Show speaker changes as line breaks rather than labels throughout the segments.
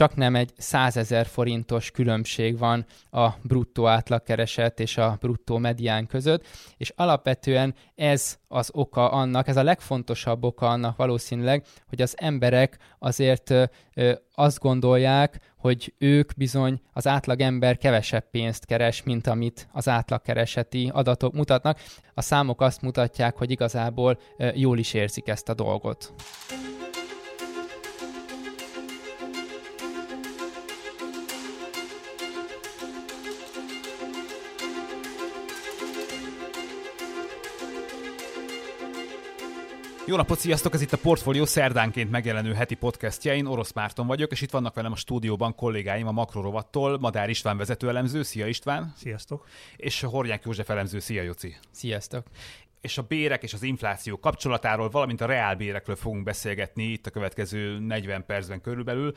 csak nem egy 100 ezer forintos különbség van a bruttó átlagkereset és a bruttó medián között, és alapvetően ez az oka annak, ez a legfontosabb oka annak valószínűleg, hogy az emberek azért azt gondolják, hogy ők bizony az átlag ember kevesebb pénzt keres, mint amit az átlagkereseti adatok mutatnak. A számok azt mutatják, hogy igazából jól is érzik ezt a dolgot.
Jó napot, sziasztok! Ez itt a Portfolio szerdánként megjelenő heti podcastja. Én Orosz Márton vagyok, és itt vannak velem a stúdióban kollégáim a Makrorovattól. Madár István vezetőelemző, szia István!
Sziasztok!
És Hornyák József elemző, szia Joci!
Sziasztok!
És a bérek és az infláció kapcsolatáról, valamint a reálbérekről fogunk beszélgetni itt a következő 40 percben körülbelül.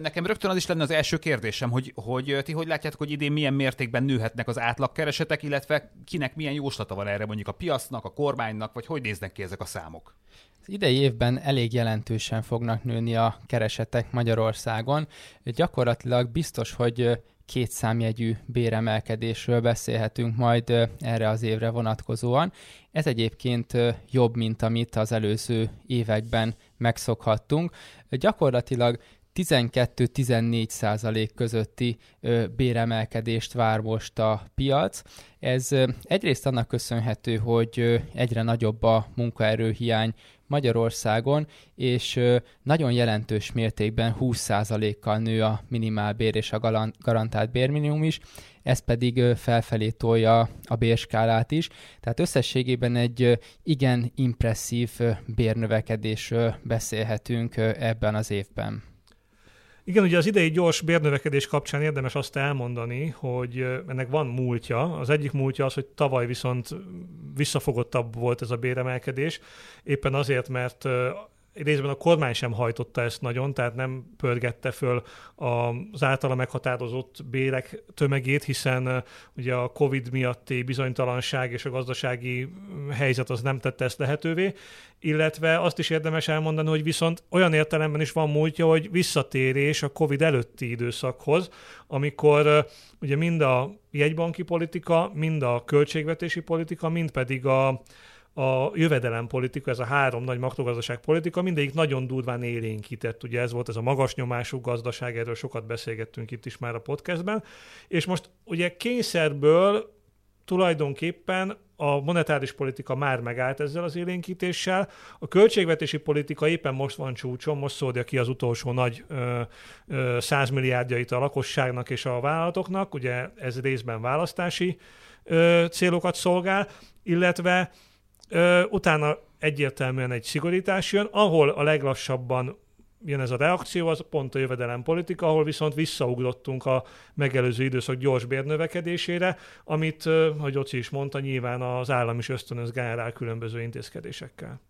Nekem rögtön az is lenne az első kérdésem, hogy, hogy ti hogy látjátok, hogy idén milyen mértékben nőhetnek az átlagkeresetek, illetve kinek milyen jóslata van erre mondjuk a piacnak, a kormánynak, vagy hogy néznek ki ezek a számok?
Az idei évben elég jelentősen fognak nőni a keresetek Magyarországon. Gyakorlatilag biztos, hogy két számjegyű béremelkedésről beszélhetünk majd erre az évre vonatkozóan. Ez egyébként jobb, mint amit az előző években megszokhattunk. Gyakorlatilag 12-14 százalék közötti béremelkedést vár most a piac. Ez egyrészt annak köszönhető, hogy egyre nagyobb a munkaerőhiány Magyarországon, és nagyon jelentős mértékben 20%-kal nő a minimálbér és a garantált bérminimum is, ez pedig felfelé tolja a bérskálát is. Tehát összességében egy igen impresszív bérnövekedésről beszélhetünk ebben az évben.
Igen, ugye az idei gyors bérnövekedés kapcsán érdemes azt elmondani, hogy ennek van múltja. Az egyik múltja az, hogy tavaly viszont visszafogottabb volt ez a béremelkedés, éppen azért, mert részben a kormány sem hajtotta ezt nagyon, tehát nem pörgette föl az általa meghatározott bérek tömegét, hiszen ugye a Covid miatti bizonytalanság és a gazdasági helyzet az nem tette ezt lehetővé, illetve azt is érdemes elmondani, hogy viszont olyan értelemben is van múltja, hogy visszatérés a Covid előtti időszakhoz, amikor ugye mind a jegybanki politika, mind a költségvetési politika, mind pedig a a jövedelempolitika, ez a három nagy makrogazdaságpolitika, mindegyik nagyon durván élénkített. Ugye ez volt ez a magas nyomású gazdaság, erről sokat beszélgettünk itt is már a podcastben. És most ugye kényszerből tulajdonképpen a monetáris politika már megállt ezzel az élénkítéssel, a költségvetési politika éppen most van csúcson, most szólja ki az utolsó nagy ö, ö, 100 milliárdjait a lakosságnak és a vállalatoknak, ugye ez részben választási ö, célokat szolgál, illetve Ö, utána egyértelműen egy szigorítás jön, ahol a leglassabban jön ez a reakció, az pont a jövedelem politika, ahol viszont visszaugrottunk a megelőző időszak gyors bérnövekedésére, amit, hogy Oci is mondta, nyilván az állam is ösztönöz generál különböző intézkedésekkel.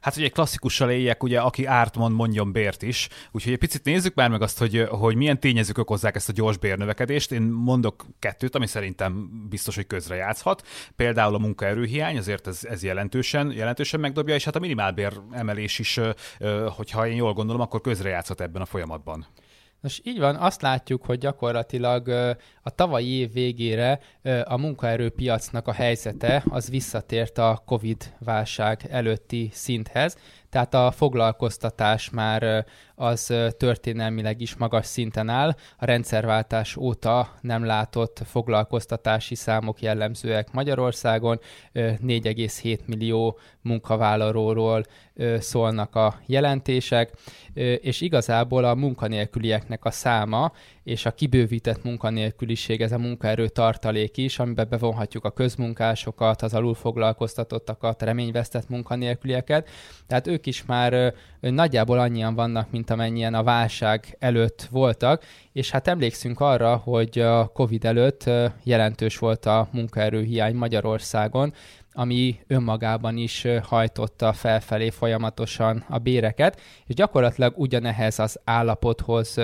Hát ugye egy klasszikussal éljek, ugye aki árt mond, mondjon bért is. Úgyhogy egy picit nézzük már meg azt, hogy, hogy milyen tényezők okozzák ezt a gyors bérnövekedést. Én mondok kettőt, ami szerintem biztos, hogy közre játszhat. Például a munkaerőhiány, azért ez, ez jelentősen, jelentősen megdobja, és hát a minimálbér emelés is, hogyha én jól gondolom, akkor közre játszhat ebben a folyamatban.
Nos, így van, azt látjuk, hogy gyakorlatilag a tavalyi év végére a munkaerőpiacnak a helyzete az visszatért a COVID válság előtti szinthez, tehát a foglalkoztatás már az történelmileg is magas szinten áll. A rendszerváltás óta nem látott foglalkoztatási számok jellemzőek Magyarországon. 4,7 millió munkavállalóról szólnak a jelentések, és igazából a munkanélkülieknek a száma és a kibővített munkanélküliség, ez a munkaerő tartalék is, amiben bevonhatjuk a közmunkásokat, az alulfoglalkoztatottakat, reményvesztett munkanélkülieket. Tehát ők is már nagyjából annyian vannak, mint amennyien a válság előtt voltak, és hát emlékszünk arra, hogy a COVID előtt jelentős volt a munkaerőhiány Magyarországon, ami önmagában is hajtotta felfelé folyamatosan a béreket, és gyakorlatilag ugyanehhez az állapothoz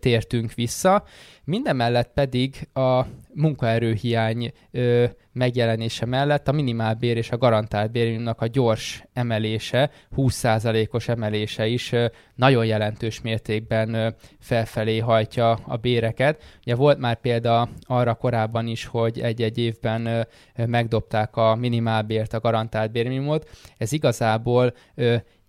tértünk vissza. Mindemellett pedig a munkaerőhiány ö, megjelenése mellett a minimálbér és a garantált bérünknek a gyors emelése, 20%-os emelése is ö, nagyon jelentős mértékben ö, felfelé hajtja a béreket. Ugye volt már példa arra korábban is, hogy egy-egy évben megdobták a minimálbért, a garantált bérminimumot. Ez igazából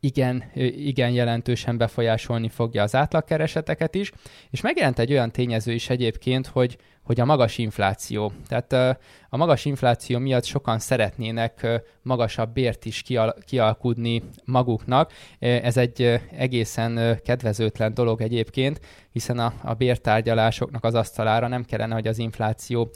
igen, igen jelentősen befolyásolni fogja az átlagkereseteket is, és megjelent egy olyan tényező is egyébként, hogy, hogy a magas infláció. Tehát a magas infláció miatt sokan szeretnének magasabb bért is kial- kialkudni maguknak. Ez egy egészen kedvezőtlen dolog egyébként, hiszen a, a bértárgyalásoknak az asztalára nem kellene, hogy az infláció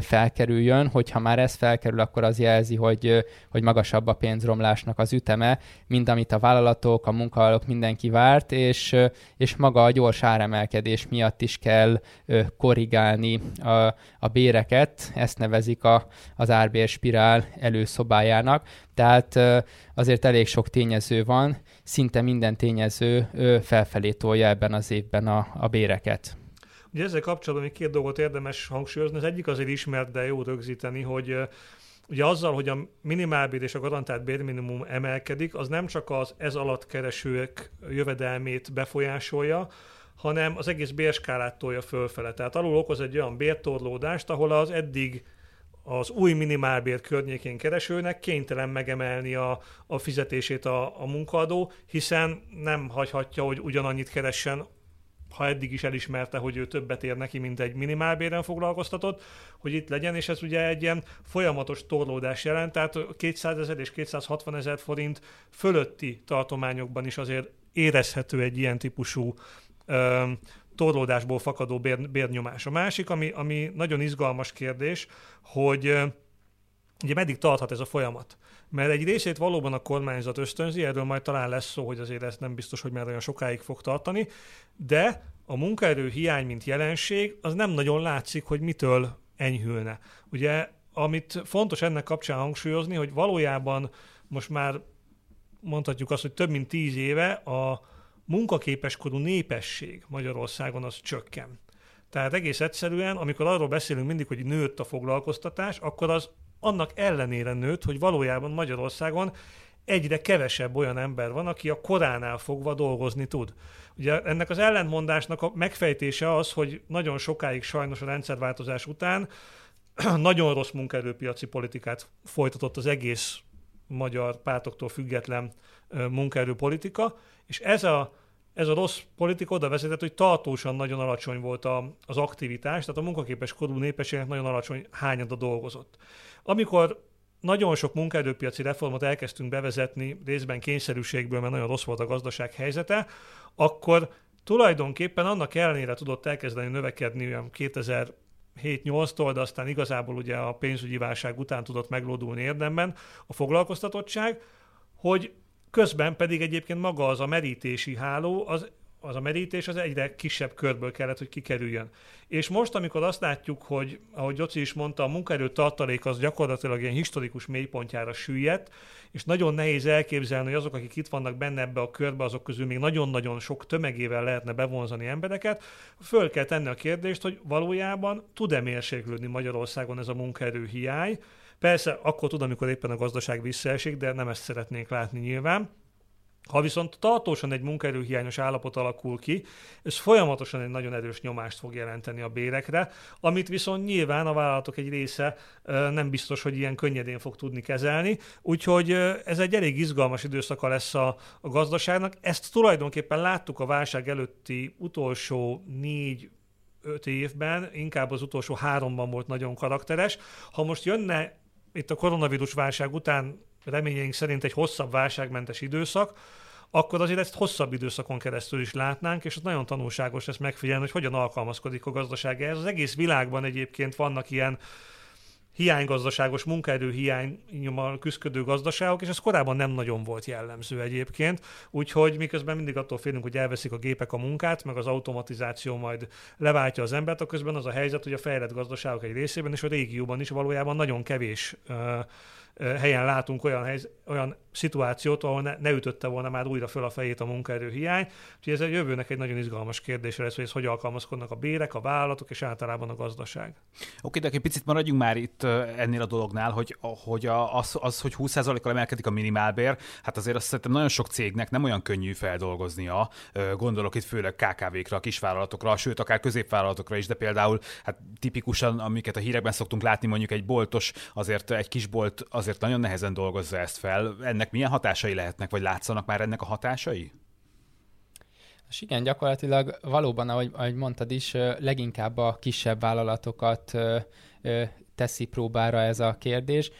felkerüljön, hogyha már ez felkerül, akkor az jelzi, hogy, hogy magasabb a pénzromlásnak az üteme, mint amit a vállalatok, a munkavállalók mindenki várt, és, és maga a gyors áremelkedés miatt is kell korrigálni a, a béreket, ezt nevezik a, az árbérspirál előszobájának, tehát azért elég sok tényező van, szinte minden tényező felfelé tolja ebben az évben a, a béreket.
Ugye ezzel kapcsolatban még két dolgot érdemes hangsúlyozni. Az egyik azért ismert, de jó rögzíteni, hogy ugye azzal, hogy a minimálbér és a garantált bérminimum emelkedik, az nem csak az ez alatt keresők jövedelmét befolyásolja, hanem az egész bérskálát tolja fölfele. Tehát alul okoz egy olyan bértorlódást, ahol az eddig az új minimálbér környékén keresőnek kénytelen megemelni a, a fizetését a, a munkaadó, hiszen nem hagyhatja, hogy ugyanannyit keressen, ha eddig is elismerte, hogy ő többet ér neki, mint egy minimálbéren foglalkoztatott, hogy itt legyen, és ez ugye egy ilyen folyamatos torlódás jelent, tehát 200 ezer és 260 ezer forint fölötti tartományokban is azért érezhető egy ilyen típusú ö, torlódásból fakadó bér, bérnyomás. A másik, ami, ami nagyon izgalmas kérdés, hogy ugye meddig tarthat ez a folyamat? Mert egy részét valóban a kormányzat ösztönzi, erről majd talán lesz szó, hogy azért ez nem biztos, hogy már olyan sokáig fog tartani, de a munkaerő hiány, mint jelenség, az nem nagyon látszik, hogy mitől enyhülne. Ugye, amit fontos ennek kapcsán hangsúlyozni, hogy valójában most már mondhatjuk azt, hogy több mint tíz éve a munkaképeskorú népesség Magyarországon az csökken. Tehát egész egyszerűen, amikor arról beszélünk mindig, hogy nőtt a foglalkoztatás, akkor az annak ellenére nőtt, hogy valójában Magyarországon egyre kevesebb olyan ember van, aki a koránál fogva dolgozni tud. Ugye ennek az ellentmondásnak a megfejtése az, hogy nagyon sokáig sajnos a rendszerváltozás után nagyon rossz munkaerőpiaci politikát folytatott az egész magyar pártoktól független munkaerőpolitika, és ez a ez a rossz politika oda vezetett, hogy tartósan nagyon alacsony volt a, az aktivitás, tehát a munkaképes korú népességnek nagyon alacsony hányada dolgozott. Amikor nagyon sok munkaerőpiaci reformot elkezdtünk bevezetni, részben kényszerűségből, mert nagyon rossz volt a gazdaság helyzete, akkor tulajdonképpen annak ellenére tudott elkezdeni növekedni olyan 2000 7-8-tól, de aztán igazából ugye a pénzügyi válság után tudott meglódulni érdemben a foglalkoztatottság, hogy Közben pedig egyébként maga az a merítési háló, az, az a merítés az egyre kisebb körből kellett, hogy kikerüljön. És most, amikor azt látjuk, hogy, ahogy Gyoci is mondta, a munkaerő tartalék az gyakorlatilag ilyen historikus mélypontjára süllyedt, és nagyon nehéz elképzelni, hogy azok, akik itt vannak benne ebbe a körbe, azok közül még nagyon-nagyon sok tömegével lehetne bevonzani embereket, föl kell tenni a kérdést, hogy valójában tud-e mérséklődni Magyarországon ez a munkaerő hiány, Persze, akkor tud, amikor éppen a gazdaság visszaesik, de nem ezt szeretnénk látni nyilván. Ha viszont tartósan egy munkaerőhiányos állapot alakul ki, ez folyamatosan egy nagyon erős nyomást fog jelenteni a bérekre, amit viszont nyilván a vállalatok egy része nem biztos, hogy ilyen könnyedén fog tudni kezelni, úgyhogy ez egy elég izgalmas időszaka lesz a, a gazdaságnak. Ezt tulajdonképpen láttuk a válság előtti utolsó négy öt évben, inkább az utolsó háromban volt nagyon karakteres. Ha most jönne itt a koronavírus válság után reményeink szerint egy hosszabb válságmentes időszak, akkor azért ezt hosszabb időszakon keresztül is látnánk, és az nagyon tanulságos ezt megfigyelni, hogy hogyan alkalmazkodik a gazdaság ehhez. Az egész világban egyébként vannak ilyen hiánygazdaságos munkaerő hiányommal küzdő gazdaságok, és ez korábban nem nagyon volt jellemző egyébként, úgyhogy miközben mindig attól félünk, hogy elveszik a gépek a munkát, meg az automatizáció majd leváltja az embert, közben az a helyzet, hogy a fejlett gazdaságok egy részében és a régióban is valójában nagyon kevés helyen látunk olyan, helyz, olyan szituációt, ahol ne, ne ütötte volna már újra föl a fejét a munkaerő hiány. Úgyhogy ez a jövőnek egy nagyon izgalmas kérdés lesz, hogy ez hogy alkalmazkodnak a bérek, a vállalatok és általában a gazdaság.
Oké, de egy picit maradjunk már itt ennél a dolognál, hogy, hogy az, az, hogy 20%-kal emelkedik a minimálbér, hát azért azt szerintem nagyon sok cégnek nem olyan könnyű feldolgoznia. Gondolok itt főleg KKV-kra, kisvállalatokra, sőt akár középvállalatokra is, de például hát tipikusan, amiket a hírekben szoktunk látni, mondjuk egy boltos, azért egy kisbolt azért nagyon nehezen dolgozza ezt fel. Ennek milyen hatásai lehetnek, vagy látszanak már ennek a hatásai?
És igen, gyakorlatilag valóban, ahogy, ahogy mondtad is, leginkább a kisebb vállalatokat teszi próbára ez a kérdés.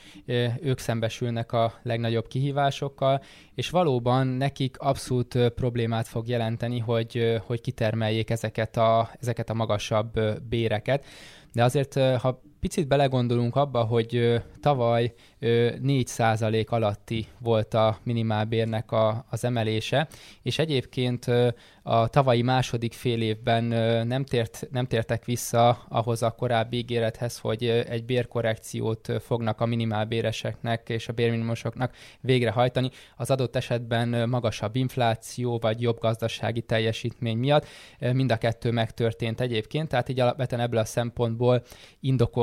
Ők szembesülnek a legnagyobb kihívásokkal, és valóban nekik abszolút problémát fog jelenteni, hogy, hogy kitermeljék ezeket a, ezeket a magasabb béreket. De azért, ha picit belegondolunk abba, hogy tavaly 4% alatti volt a minimálbérnek a, az emelése, és egyébként a tavalyi második fél évben nem, tért, nem tértek vissza ahhoz a korábbi ígérethez, hogy egy bérkorrekciót fognak a minimálbéreseknek és a bérminimumosoknak végrehajtani, az adott esetben magasabb infláció vagy jobb gazdasági teljesítmény miatt. Mind a kettő megtörtént egyébként, tehát így alapvetően ebből a szempontból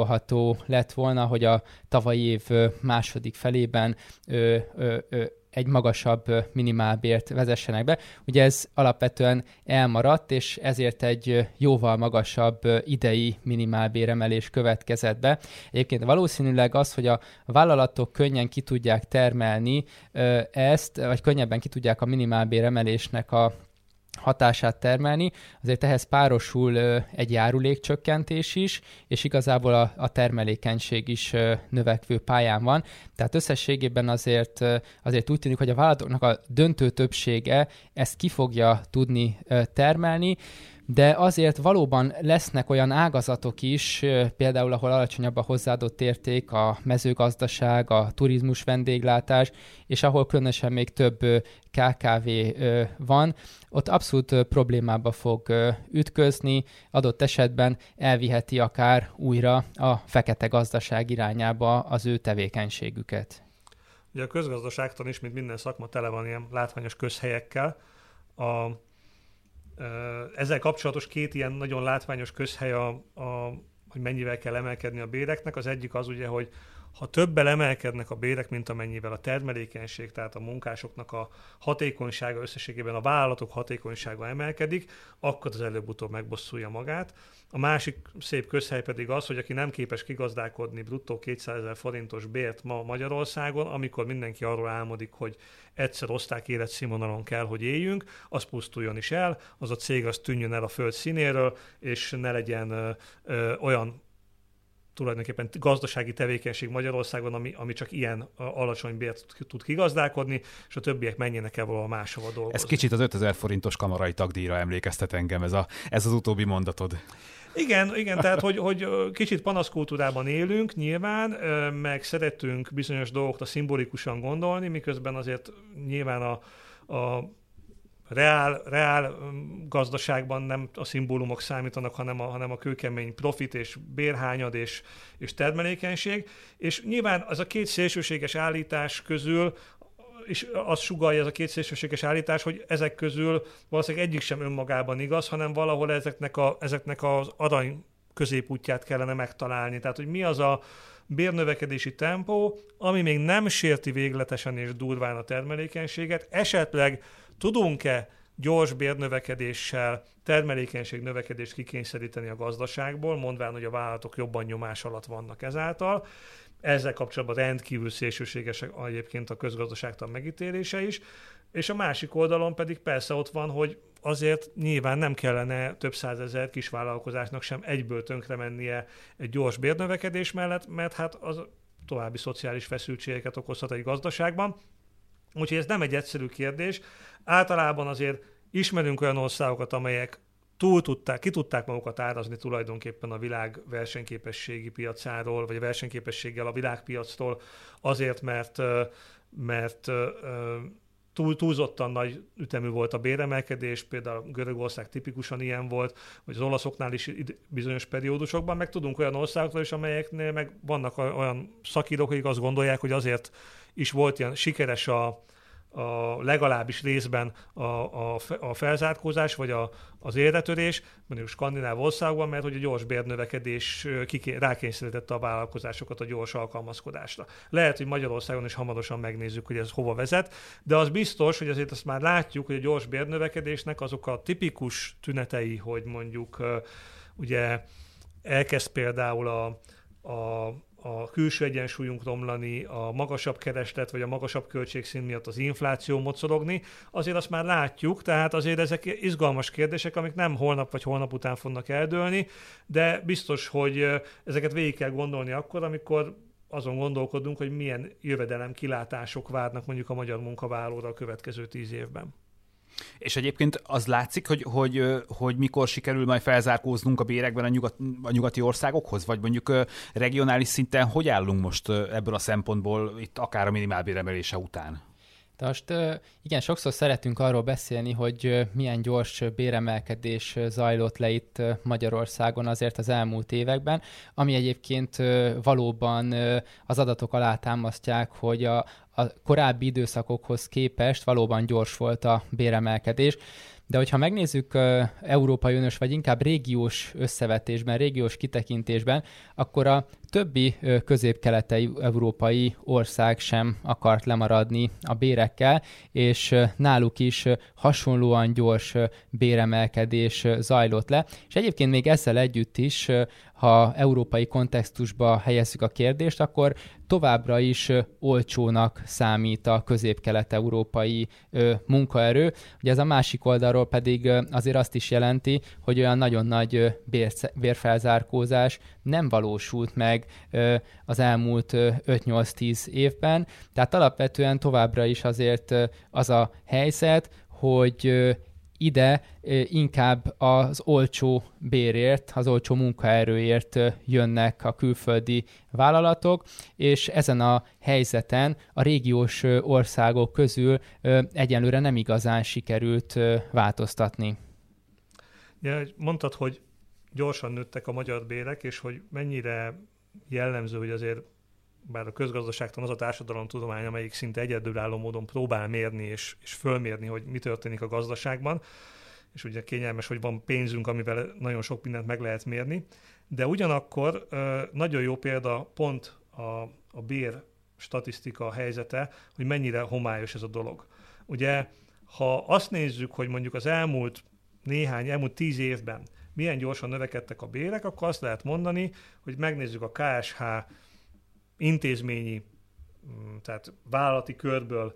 indokolható lett volna, hogy a tavalyi év második felében ö, ö, ö, egy magasabb minimálbért vezessenek be. Ugye ez alapvetően elmaradt, és ezért egy jóval magasabb idei minimálbéremelés következett be. Egyébként valószínűleg az, hogy a vállalatok könnyen ki tudják termelni ezt, vagy könnyebben ki tudják a minimálbéremelésnek a hatását termelni, azért ehhez párosul egy járulékcsökkentés is, és igazából a, a termelékenység is növekvő pályán van. Tehát összességében azért, azért úgy tűnik, hogy a vállalatoknak a döntő többsége ezt ki fogja tudni termelni, de azért valóban lesznek olyan ágazatok is, például ahol alacsonyabb a hozzáadott érték, a mezőgazdaság, a turizmus vendéglátás, és ahol különösen még több KKV van, ott abszolút problémába fog ütközni, adott esetben elviheti akár újra a fekete gazdaság irányába az ő tevékenységüket.
Ugye a közgazdaságtan is, mint minden szakma, tele van ilyen látványos közhelyekkel. A ezzel kapcsolatos két ilyen nagyon látványos közhely, a, a, hogy mennyivel kell emelkedni a béreknek. Az egyik az ugye, hogy ha többel emelkednek a bérek, mint amennyivel a termelékenység, tehát a munkásoknak a hatékonysága összességében a vállalatok hatékonysága emelkedik, akkor az előbb-utóbb megbosszulja magát. A másik szép közhely pedig az, hogy aki nem képes kigazdálkodni bruttó 200 ezer forintos bért ma Magyarországon, amikor mindenki arról álmodik, hogy egyszer oszták életszínvonalon kell, hogy éljünk, az pusztuljon is el, az a cég az tűnjön el a föld színéről, és ne legyen ö, ö, olyan tulajdonképpen gazdasági tevékenység Magyarországon, ami, ami csak ilyen alacsony bért tud kigazdálkodni, és a többiek menjenek el valahol máshova dolgozni.
Ez kicsit az 5000 forintos kamarai tagdíjra emlékeztet engem, ez, a, ez az utóbbi mondatod.
Igen, igen, tehát hogy, hogy kicsit panaszkultúrában élünk nyilván, meg szeretünk bizonyos dolgokat szimbolikusan gondolni, miközben azért nyilván a, a reál, reál gazdaságban nem a szimbólumok számítanak, hanem a, hanem a kőkemény profit és bérhányad és, és termelékenység. És nyilván az a két szélsőséges állítás közül és azt sugalja ez a két szélsőséges állítás, hogy ezek közül valószínűleg egyik sem önmagában igaz, hanem valahol ezeknek, a, ezeknek az arany középútját kellene megtalálni. Tehát, hogy mi az a bérnövekedési tempó, ami még nem sérti végletesen és durván a termelékenységet, esetleg Tudunk-e gyors bérnövekedéssel termelékenység növekedést kikényszeríteni a gazdaságból, mondván, hogy a vállalatok jobban nyomás alatt vannak ezáltal. Ezzel kapcsolatban rendkívül szélsőséges egyébként a közgazdaságtan megítélése is. És a másik oldalon pedig persze ott van, hogy azért nyilván nem kellene több százezer kisvállalkozásnak sem egyből tönkre mennie egy gyors bérnövekedés mellett, mert hát az további szociális feszültségeket okozhat egy gazdaságban. Úgyhogy ez nem egy egyszerű kérdés. Általában azért ismerünk olyan országokat, amelyek túl tudták, ki tudták magukat árazni tulajdonképpen a világ versenyképességi piacáról, vagy a versenyképességgel a világpiactól, azért, mert, mert túl, túlzottan nagy ütemű volt a béremelkedés, például Görögország tipikusan ilyen volt, vagy az olaszoknál is bizonyos periódusokban, meg tudunk olyan országokról is, amelyeknél meg vannak olyan szakírók, akik azt gondolják, hogy azért is volt ilyen sikeres a, a legalábbis részben a, a, a felzárkózás, vagy a, az érdetörés, mondjuk skandináv országban, mert hogy a gyors bérnövekedés kiké, rákényszerítette a vállalkozásokat a gyors alkalmazkodásra. Lehet, hogy Magyarországon is hamarosan megnézzük, hogy ez hova vezet, de az biztos, hogy azért azt már látjuk, hogy a gyors bérnövekedésnek azok a tipikus tünetei, hogy mondjuk ugye elkezd például a, a a külső egyensúlyunk romlani, a magasabb kereslet vagy a magasabb költségszint miatt az infláció mocorogni, azért azt már látjuk, tehát azért ezek izgalmas kérdések, amik nem holnap vagy holnap után fognak eldőlni, de biztos, hogy ezeket végig kell gondolni akkor, amikor azon gondolkodunk, hogy milyen jövedelem kilátások várnak mondjuk a magyar munkavállalóra a következő tíz évben.
És egyébként az látszik, hogy, hogy, hogy mikor sikerül majd felzárkóznunk a bérekben a, nyugat, a nyugati országokhoz, vagy mondjuk regionális szinten hogy állunk most ebből a szempontból, itt akár a minimálbéremelése után?
De most igen, sokszor szeretünk arról beszélni, hogy milyen gyors béremelkedés zajlott le itt Magyarországon azért az elmúlt években, ami egyébként valóban az adatok alá támasztják, hogy a, a korábbi időszakokhoz képest valóban gyors volt a béremelkedés. De hogyha megnézzük uh, Európai Uniós, vagy inkább régiós összevetésben, régiós kitekintésben, akkor a többi uh, közép-keletei európai ország sem akart lemaradni a bérekkel, és uh, náluk is hasonlóan gyors béremelkedés zajlott le. És egyébként még ezzel együtt is ha európai kontextusba helyezzük a kérdést, akkor továbbra is olcsónak számít a közép-kelet-európai munkaerő. Ugye ez a másik oldalról pedig azért azt is jelenti, hogy olyan nagyon nagy bérfelzárkózás nem valósult meg az elmúlt 5-8-10 évben. Tehát alapvetően továbbra is azért az a helyzet, hogy ide inkább az olcsó bérért, az olcsó munkaerőért jönnek a külföldi vállalatok, és ezen a helyzeten a régiós országok közül egyelőre nem igazán sikerült változtatni.
Ja, mondtad, hogy gyorsan nőttek a magyar bérek, és hogy mennyire jellemző, hogy azért bár a közgazdaságtan az a társadalomtudomány, amelyik szinte egyedülálló módon próbál mérni és, és fölmérni, hogy mi történik a gazdaságban, és ugye kényelmes, hogy van pénzünk, amivel nagyon sok mindent meg lehet mérni, de ugyanakkor nagyon jó példa pont a, a bér statisztika helyzete, hogy mennyire homályos ez a dolog. Ugye, ha azt nézzük, hogy mondjuk az elmúlt néhány, elmúlt tíz évben milyen gyorsan növekedtek a bérek, akkor azt lehet mondani, hogy megnézzük a KSH intézményi, mm, tehát vállalati körből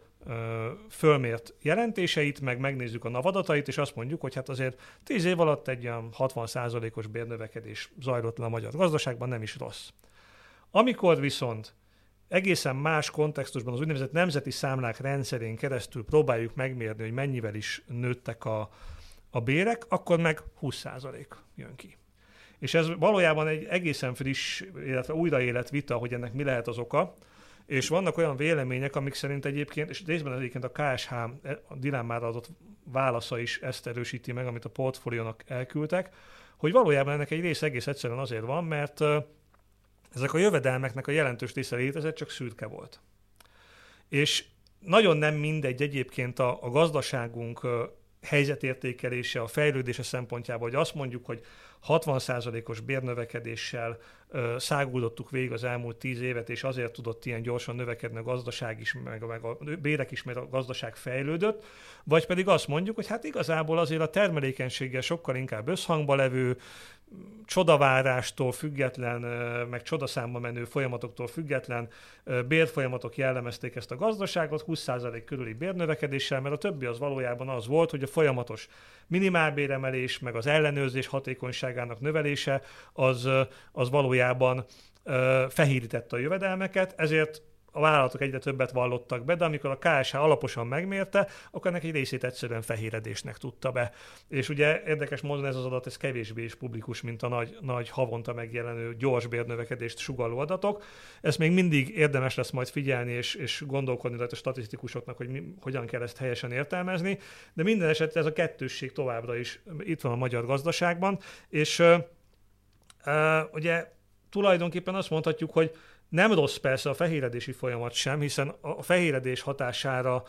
fölmért jelentéseit, meg megnézzük a NAV adatait, és azt mondjuk, hogy hát azért 10 év alatt egy olyan 60%-os bérnövekedés zajlott le a magyar gazdaságban, nem is rossz. Amikor viszont egészen más kontextusban az úgynevezett nemzeti számlák rendszerén keresztül próbáljuk megmérni, hogy mennyivel is nőttek a, a bérek, akkor meg 20% jön ki. És ez valójában egy egészen friss, illetve újraélet vita, hogy ennek mi lehet az oka, és vannak olyan vélemények, amik szerint egyébként, és részben egyébként a KSH a dilemmára adott válasza is ezt erősíti meg, amit a portfóliónak elküldtek, hogy valójában ennek egy része egész egyszerűen azért van, mert ezek a jövedelmeknek a jelentős része létezett, csak szürke volt. És nagyon nem mindegy egyébként a, a gazdaságunk helyzetértékelése, a fejlődése szempontjából, hogy azt mondjuk, hogy 60%-os bérnövekedéssel száguldottuk végig az elmúlt 10 évet, és azért tudott ilyen gyorsan növekedni a gazdaság is, meg, meg a bérek is, mert a gazdaság fejlődött, vagy pedig azt mondjuk, hogy hát igazából azért a termelékenységgel sokkal inkább összhangba levő, csodavárástól független, meg csodaszámba menő folyamatoktól független bérfolyamatok jellemezték ezt a gazdaságot, 20% körüli bérnövekedéssel, mert a többi az valójában az volt, hogy a folyamatos minimálbéremelés, meg az ellenőrzés hatékonyságának növelése, az, az valójában fehérítette a jövedelmeket, ezért a vállalatok egyre többet vallottak be, de amikor a KSH alaposan megmérte, akkor ennek egy részét egyszerűen fehéredésnek tudta be. És ugye érdekes módon ez az adat, ez kevésbé is publikus, mint a nagy, nagy havonta megjelenő gyors bérnövekedést sugaló adatok. Ezt még mindig érdemes lesz majd figyelni és, és gondolkodni tehát a statisztikusoknak, hogy mi, hogyan kell ezt helyesen értelmezni, de minden esetre ez a kettősség továbbra is itt van a magyar gazdaságban, és uh, uh, ugye tulajdonképpen azt mondhatjuk, hogy nem rossz persze a fehéredési folyamat sem, hiszen a fehéredés hatására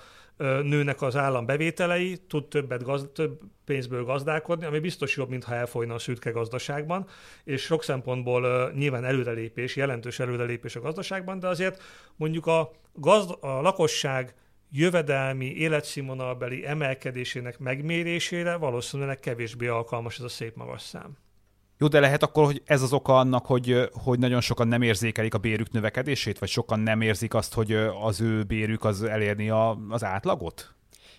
nőnek az állam bevételei, tud többet gazd, több pénzből gazdálkodni, ami biztos jobb, mintha elfolyna a szürke gazdaságban, és sok szempontból nyilván előrelépés, jelentős előrelépés a gazdaságban, de azért mondjuk a, gazd, a lakosság jövedelmi, életszínvonalbeli emelkedésének megmérésére valószínűleg kevésbé alkalmas ez a szép magas szám.
Jó, de lehet akkor, hogy ez az oka annak, hogy, hogy nagyon sokan nem érzékelik a bérük növekedését, vagy sokan nem érzik azt, hogy az ő bérük az elérni a, az átlagot?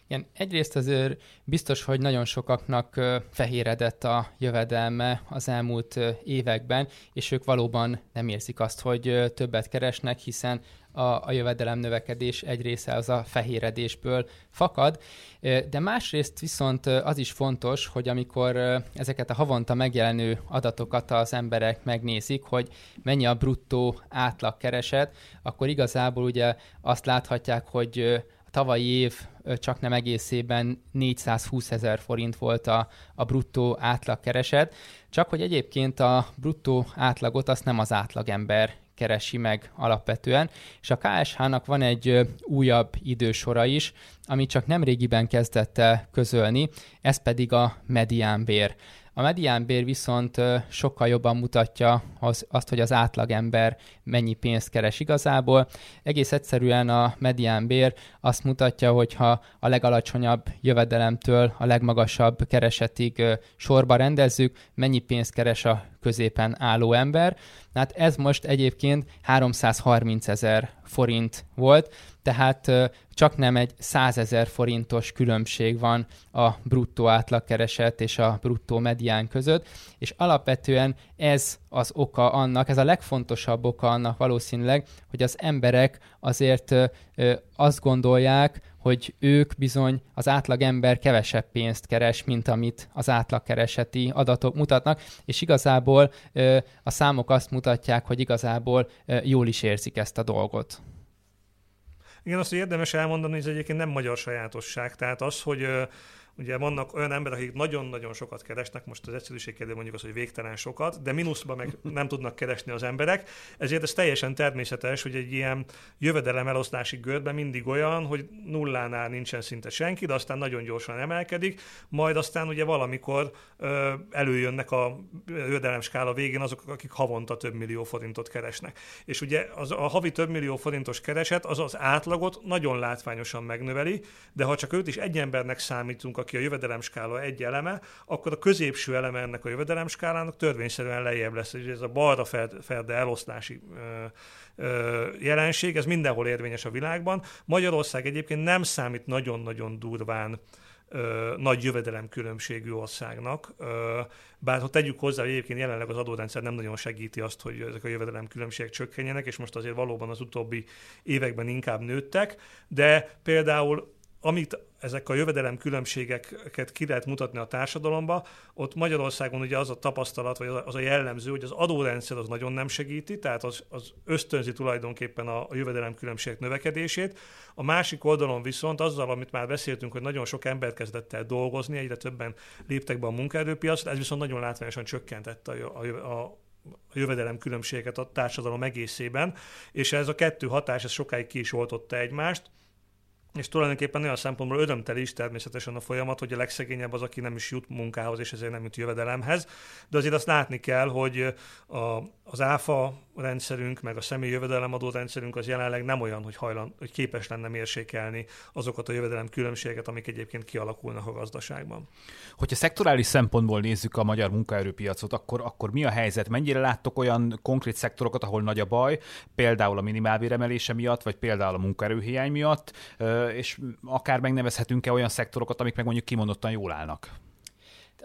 Igen, egyrészt azért biztos, hogy nagyon sokaknak fehéredett a jövedelme az elmúlt években, és ők valóban nem érzik azt, hogy többet keresnek, hiszen a, a jövedelem növekedés egy része az a fehéredésből fakad, de másrészt viszont az is fontos, hogy amikor ezeket a havonta megjelenő adatokat az emberek megnézik, hogy mennyi a bruttó átlagkereset, akkor igazából ugye azt láthatják, hogy tavalyi év csak nem egészében 420 ezer forint volt a, a bruttó átlagkereset, csak hogy egyébként a bruttó átlagot azt nem az átlagember keresi meg alapvetően, és a KSH-nak van egy újabb idősora is, ami csak nem régiben kezdett el közölni, ez pedig a mediánbér. A mediánbér viszont sokkal jobban mutatja az, azt, hogy az átlagember mennyi pénzt keres igazából. Egész egyszerűen a mediánbér azt mutatja, hogy ha a legalacsonyabb jövedelemtől a legmagasabb keresetig sorba rendezzük, mennyi pénzt keres a középen álló ember. Hát ez most egyébként 330 ezer forint volt, tehát csak nem egy 100 ezer forintos különbség van a bruttó átlagkereset és a bruttó medián között, és alapvetően ez az oka annak, ez a legfontosabb oka annak valószínűleg, hogy az emberek azért azt gondolják, hogy ők bizony az átlag ember kevesebb pénzt keres, mint amit az átlagkereseti adatok mutatnak, és igazából ö, a számok azt mutatják, hogy igazából ö, jól is érzik ezt a dolgot.
Igen, azt, hogy érdemes elmondani, hogy ez egyébként nem magyar sajátosság. Tehát az, hogy Ugye vannak olyan emberek, akik nagyon-nagyon sokat keresnek, most az egyszerűség kérdés mondjuk az, hogy végtelen sokat, de mínuszban meg nem tudnak keresni az emberek, ezért ez teljesen természetes, hogy egy ilyen jövedelem elosztási görben mindig olyan, hogy nullánál nincsen szinte senki, de aztán nagyon gyorsan emelkedik, majd aztán ugye valamikor ö, előjönnek a jövedelem skála végén azok, akik havonta több millió forintot keresnek. És ugye az, a havi több millió forintos kereset az az átlagot nagyon látványosan megnöveli, de ha csak őt is egy embernek számítunk, aki a jövedelemskála egy eleme, akkor a középső eleme ennek a jövedelemskálának törvényszerűen lejjebb lesz. És ez a balra ferde eloszlási jelenség, ez mindenhol érvényes a világban. Magyarország egyébként nem számít nagyon-nagyon durván nagy jövedelem különbségű országnak, bár ha tegyük hozzá, hogy egyébként jelenleg az adórendszer nem nagyon segíti azt, hogy ezek a jövedelem különbségek csökkenjenek, és most azért valóban az utóbbi években inkább nőttek, de például amit ezek a jövedelem különbségeket ki lehet mutatni a társadalomba, ott Magyarországon ugye az a tapasztalat, vagy az a jellemző, hogy az adórendszer az nagyon nem segíti, tehát az, az ösztönzi tulajdonképpen a, a jövedelem különbségek növekedését. A másik oldalon viszont azzal, amit már beszéltünk, hogy nagyon sok ember kezdett el dolgozni, egyre többen léptek be a munkaerőpiacra, ez viszont nagyon látványosan csökkentette a, a, a a jövedelem különbségeket a társadalom egészében, és ez a kettő hatás, ez sokáig ki is oltotta egymást, és tulajdonképpen olyan szempontból örömteli is természetesen a folyamat, hogy a legszegényebb az, aki nem is jut munkához, és ezért nem jut jövedelemhez. De azért azt látni kell, hogy a, az áfa rendszerünk, meg a személyi jövedelemadó rendszerünk az jelenleg nem olyan, hogy, hajlan, hogy képes lenne mérsékelni azokat a jövedelem különbségeket, amik egyébként kialakulnak a gazdaságban.
Hogyha szektorális szempontból nézzük a magyar munkaerőpiacot, akkor, akkor mi a helyzet? Mennyire láttok olyan konkrét szektorokat, ahol nagy a baj, például a minimálbéremelése miatt, vagy például a munkaerőhiány miatt, és akár megnevezhetünk-e olyan szektorokat, amik meg mondjuk kimondottan jól állnak?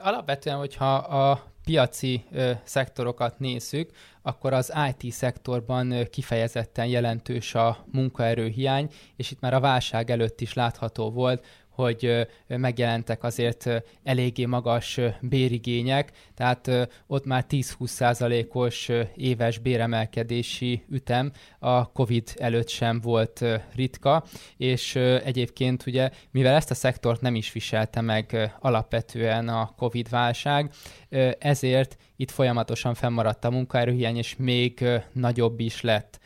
Alapvetően, hogyha a piaci ö, szektorokat nézzük, akkor az IT szektorban kifejezetten jelentős a munkaerőhiány, és itt már a válság előtt is látható volt, hogy megjelentek azért eléggé magas bérigények, tehát ott már 10-20 százalékos éves béremelkedési ütem a COVID előtt sem volt ritka, és egyébként ugye, mivel ezt a szektort nem is viselte meg alapvetően a COVID válság, ezért itt folyamatosan fennmaradt a munkaerőhiány, és még nagyobb is lett.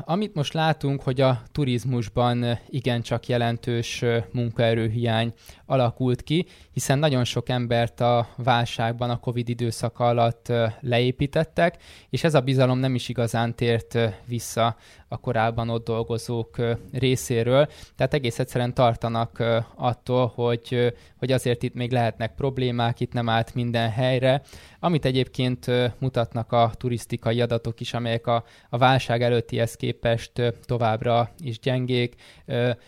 Amit most látunk, hogy a turizmusban igencsak jelentős munkaerőhiány alakult ki, hiszen nagyon sok embert a válságban, a Covid időszaka alatt leépítettek, és ez a bizalom nem is igazán tért vissza a korábban ott dolgozók részéről. Tehát egész egyszerűen tartanak attól, hogy, hogy azért itt még lehetnek problémák, itt nem állt minden helyre, amit egyébként mutatnak a turisztikai adatok is, amelyek a, a válság előttihez képest továbbra is gyengék,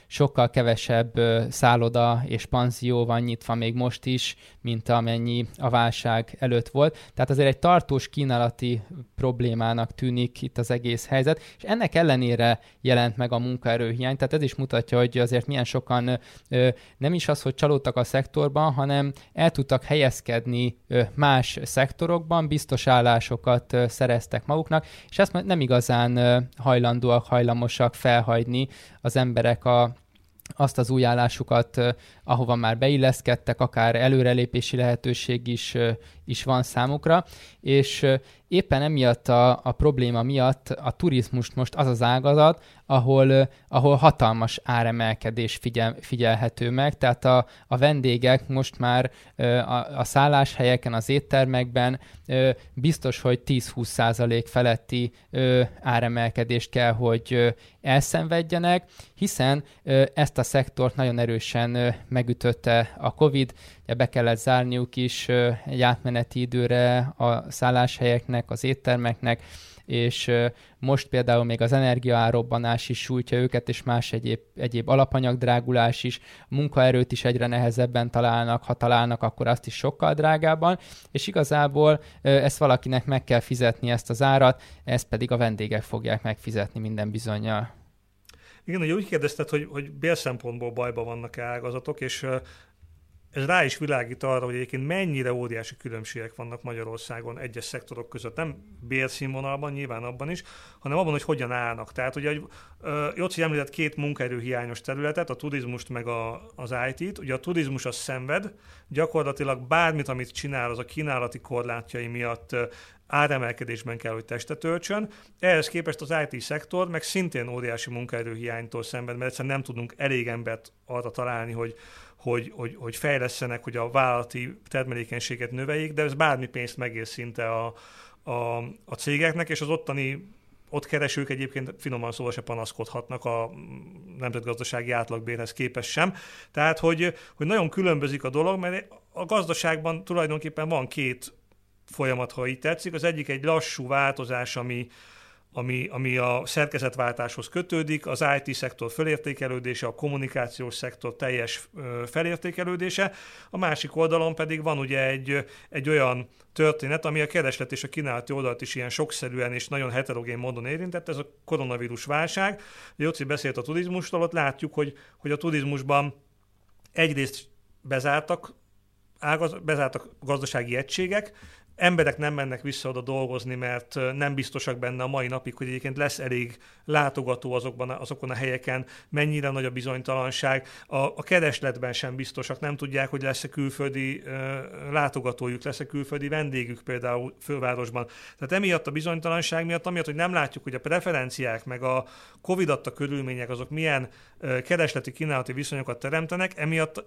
sokkal kevesebb szálloda és panzió van nyitva még most is, mint amennyi a válság előtt volt. Tehát azért egy tartós kínálati problémának tűnik itt az egész helyzet, és ennek ellenére jelent meg a munkaerőhiány, tehát ez is mutatja, hogy azért milyen sokan nem is az, hogy csalódtak a szektorban, hanem el tudtak helyezkedni más szektorokban, biztos állásokat szereztek maguknak, és ezt nem igazán hajlandóak, hajlamosak felhagyni az emberek a azt az új állásukat, ahova már beilleszkedtek, akár előrelépési lehetőség is, is van számukra, és éppen emiatt a, a probléma miatt a turizmust most az az ágazat, ahol, ahol hatalmas áremelkedés figyel, figyelhető meg, tehát a, a vendégek most már a, a szálláshelyeken, az éttermekben biztos, hogy 10-20 százalék feletti áremelkedést kell, hogy elszenvedjenek, hiszen ezt a szektort nagyon erősen megütötte a COVID, be kellett zárniuk is egy átmeneti időre a szálláshelyeknek, az éttermeknek, és most például még az energiaárobbanás is sújtja őket, és más egyéb, egyéb alapanyagdrágulás is, munkaerőt is egyre nehezebben találnak, ha találnak, akkor azt is sokkal drágábban, és igazából ezt valakinek meg kell fizetni ezt az árat, ezt pedig a vendégek fogják megfizetni minden bizonyal.
Igen, ugye úgy kérdezted, hogy, hogy bérszempontból bajban vannak-e ágazatok, és ez rá is világít arra, hogy egyébként mennyire óriási különbségek vannak Magyarországon egyes szektorok között. Nem bérszínvonalban, nyilván abban is, hanem abban, hogy hogyan állnak. Tehát ugye, Jóci említett két munkaerőhiányos területet, a turizmust meg a, az IT-t. Ugye a turizmus az szenved, gyakorlatilag bármit, amit csinál, az a kínálati korlátjai miatt áremelkedésben kell, hogy testet öltsön. Ehhez képest az IT-szektor meg szintén óriási munkaerőhiánytól szenved, mert egyszerűen nem tudunk elég embert arra találni, hogy hogy, hogy, hogy fejlesztenek, hogy a vállalati termelékenységet növeljék, de ez bármi pénzt megér szinte a, a, a cégeknek, és az ottani ott keresők egyébként finoman szóval se panaszkodhatnak a nemzetgazdasági átlagbérhez képest sem. Tehát, hogy, hogy nagyon különbözik a dolog, mert a gazdaságban tulajdonképpen van két folyamat, ha így tetszik. Az egyik egy lassú változás, ami, ami, ami a szerkezetváltáshoz kötődik, az IT-szektor felértékelődése, a kommunikációs szektor teljes felértékelődése, a másik oldalon pedig van ugye egy, egy olyan történet, ami a kereslet és a kínálati oldalt is ilyen sokszerűen és nagyon heterogén módon érintett, ez a koronavírus válság. Jóci beszélt a turizmustól, ott látjuk, hogy, hogy a turizmusban egyrészt bezártak, ágaz, bezártak gazdasági egységek, emberek nem mennek vissza oda dolgozni, mert nem biztosak benne a mai napig, hogy egyébként lesz elég látogató azokban, azokon a helyeken, mennyire nagy a bizonytalanság. A, a keresletben sem biztosak, nem tudják, hogy lesz-e külföldi uh, látogatójuk, lesz-e külföldi vendégük például fővárosban. Tehát emiatt a bizonytalanság miatt, amiatt, hogy nem látjuk, hogy a preferenciák, meg a Covid adta körülmények azok milyen uh, keresleti kínálati viszonyokat teremtenek, emiatt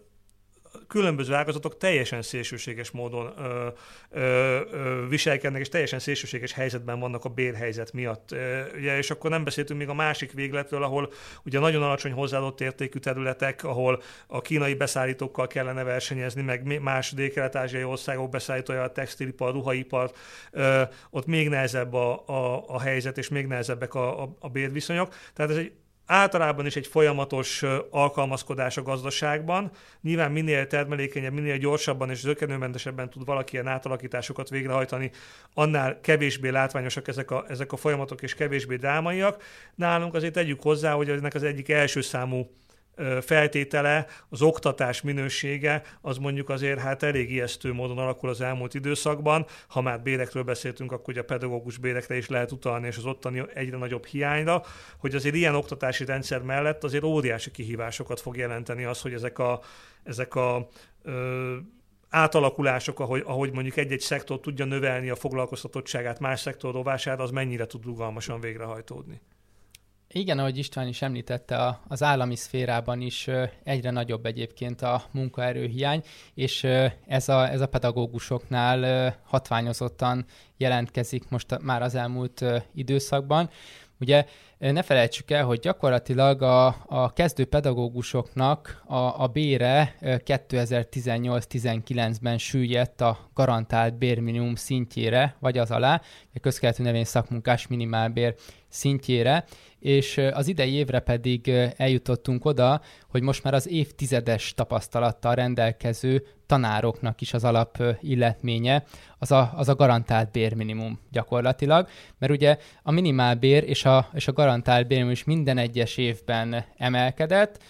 különböző ágazatok teljesen szélsőséges módon ö, ö, ö, viselkednek, és teljesen szélsőséges helyzetben vannak a bérhelyzet miatt. Ugye, és akkor nem beszéltünk még a másik végletről, ahol ugye nagyon alacsony hozzáadott értékű területek, ahol a kínai beszállítókkal kellene versenyezni, meg más dél-kelet-ázsiai országok beszállítója, a textilipar, ruhaipar, ö, ott még nehezebb a, a, a helyzet, és még nehezebbek a, a, a bérviszonyok. Tehát ez egy általában is egy folyamatos alkalmazkodás a gazdaságban. Nyilván minél termelékenyebb, minél gyorsabban és zökenőmentesebben tud valaki ilyen átalakításokat végrehajtani, annál kevésbé látványosak ezek a, ezek a folyamatok és kevésbé drámaiak. Nálunk azért tegyük hozzá, hogy ennek az egyik első számú feltétele, az oktatás minősége, az mondjuk azért hát elég ijesztő módon alakul az elmúlt időszakban. Ha már bérekről beszéltünk, akkor ugye a pedagógus bérekre is lehet utalni, és az ottani egyre nagyobb hiányra, hogy azért ilyen oktatási rendszer mellett azért óriási kihívásokat fog jelenteni az, hogy ezek a, ezek a ö, átalakulások, ahogy, ahogy mondjuk egy-egy szektor tudja növelni a foglalkoztatottságát más szektor rovására, az mennyire tud rugalmasan végrehajtódni.
Igen, ahogy István is említette, az állami szférában is egyre nagyobb egyébként a munkaerőhiány, és ez a, ez a pedagógusoknál hatványozottan jelentkezik most már az elmúlt időszakban. Ugye ne felejtsük el, hogy gyakorlatilag a, a kezdő pedagógusoknak a, a bére 2018-19-ben süllyedt a garantált bérminimum szintjére, vagy az alá, a közkeletű nevén szakmunkás minimálbér szintjére, és az idei évre pedig eljutottunk oda, hogy most már az évtizedes tapasztalattal rendelkező tanároknak is az alap illetménye, az a, az a garantált bérminimum gyakorlatilag, mert ugye a minimálbér és a, és a garantált bérminimum is minden egyes évben emelkedett,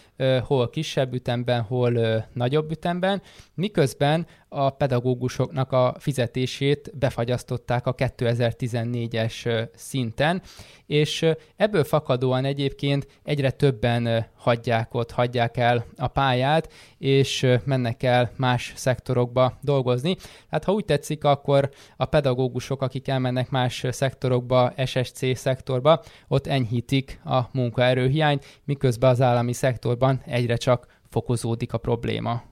hol kisebb ütemben, hol nagyobb ütemben, miközben a pedagógusoknak a fizetését befagyasztották a 2014-es szinten, és ebből fakadóan egyébként egyre többen hagyják ott, hagyják el a pályát, és mennek el más szektorokba dolgozni. Hát ha úgy tetszik, akkor a pedagógusok, akik elmennek más szektorokba, SSC szektorba, ott enyhítik a munkaerőhiányt, miközben az állami szektorban egyre csak fokozódik a probléma.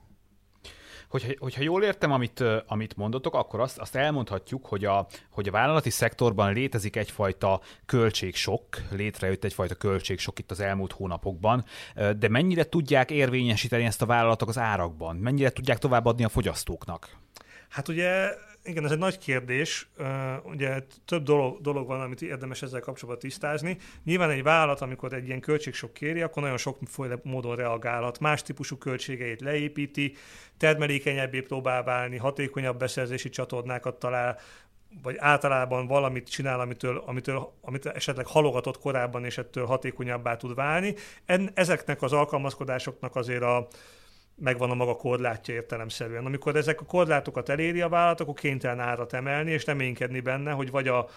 Hogyha, hogyha jól értem, amit, amit mondotok, akkor azt, azt elmondhatjuk, hogy a, hogy a vállalati szektorban létezik egyfajta költségsok, létrejött egyfajta költségsok itt az elmúlt hónapokban, de mennyire tudják érvényesíteni ezt a vállalatok az árakban? Mennyire tudják továbbadni a fogyasztóknak?
Hát ugye igen, ez egy nagy kérdés. Ugye több dolog, dolog van, amit érdemes ezzel kapcsolatban tisztázni. Nyilván egy vállalat, amikor egy ilyen költségsok kéri, akkor nagyon sok módon reagálhat. Más típusú költségeit leépíti, termelékenyebbé próbál válni, hatékonyabb beszerzési csatornákat talál, vagy általában valamit csinál, amitől, amitől, amit esetleg halogatott korábban, és ettől hatékonyabbá tud válni. En, ezeknek az alkalmazkodásoknak azért a, megvan a maga korlátja értelemszerűen. Amikor ezek a korlátokat eléri a vállalat, akkor kénytelen árat emelni, és reménykedni benne, hogy vagy a,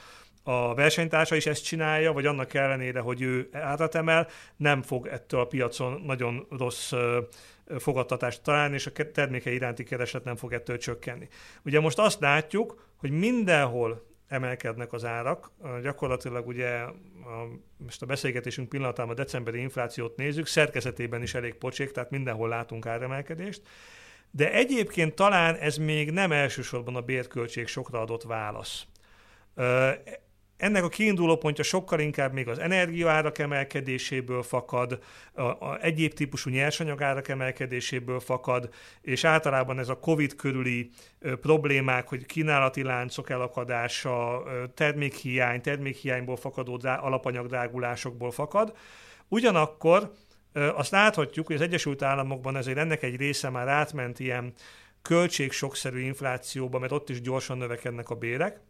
a versenytársa is ezt csinálja, vagy annak ellenére, hogy ő árat emel, nem fog ettől a piacon nagyon rossz fogadtatást találni, és a terméke iránti kereslet nem fog ettől csökkenni. Ugye most azt látjuk, hogy mindenhol emelkednek az árak. Gyakorlatilag ugye a, most a beszélgetésünk pillanatában a decemberi inflációt nézzük, szerkezetében is elég pocsék, tehát mindenhol látunk áremelkedést. De egyébként talán ez még nem elsősorban a bérköltség sokra adott válasz. Ennek a kiinduló pontja sokkal inkább még az energiaárak emelkedéséből fakad, a, a egyéb típusú nyersanyagárak emelkedéséből fakad, és általában ez a COVID körüli ö, problémák, hogy kínálati láncok elakadása, ö, termékhiány, termékhiányból fakadó drá, alapanyagdrágulásokból fakad. Ugyanakkor ö, azt láthatjuk, hogy az Egyesült Államokban ezért ennek egy része már átment ilyen költségsokszerű inflációba, mert ott is gyorsan növekednek a bérek,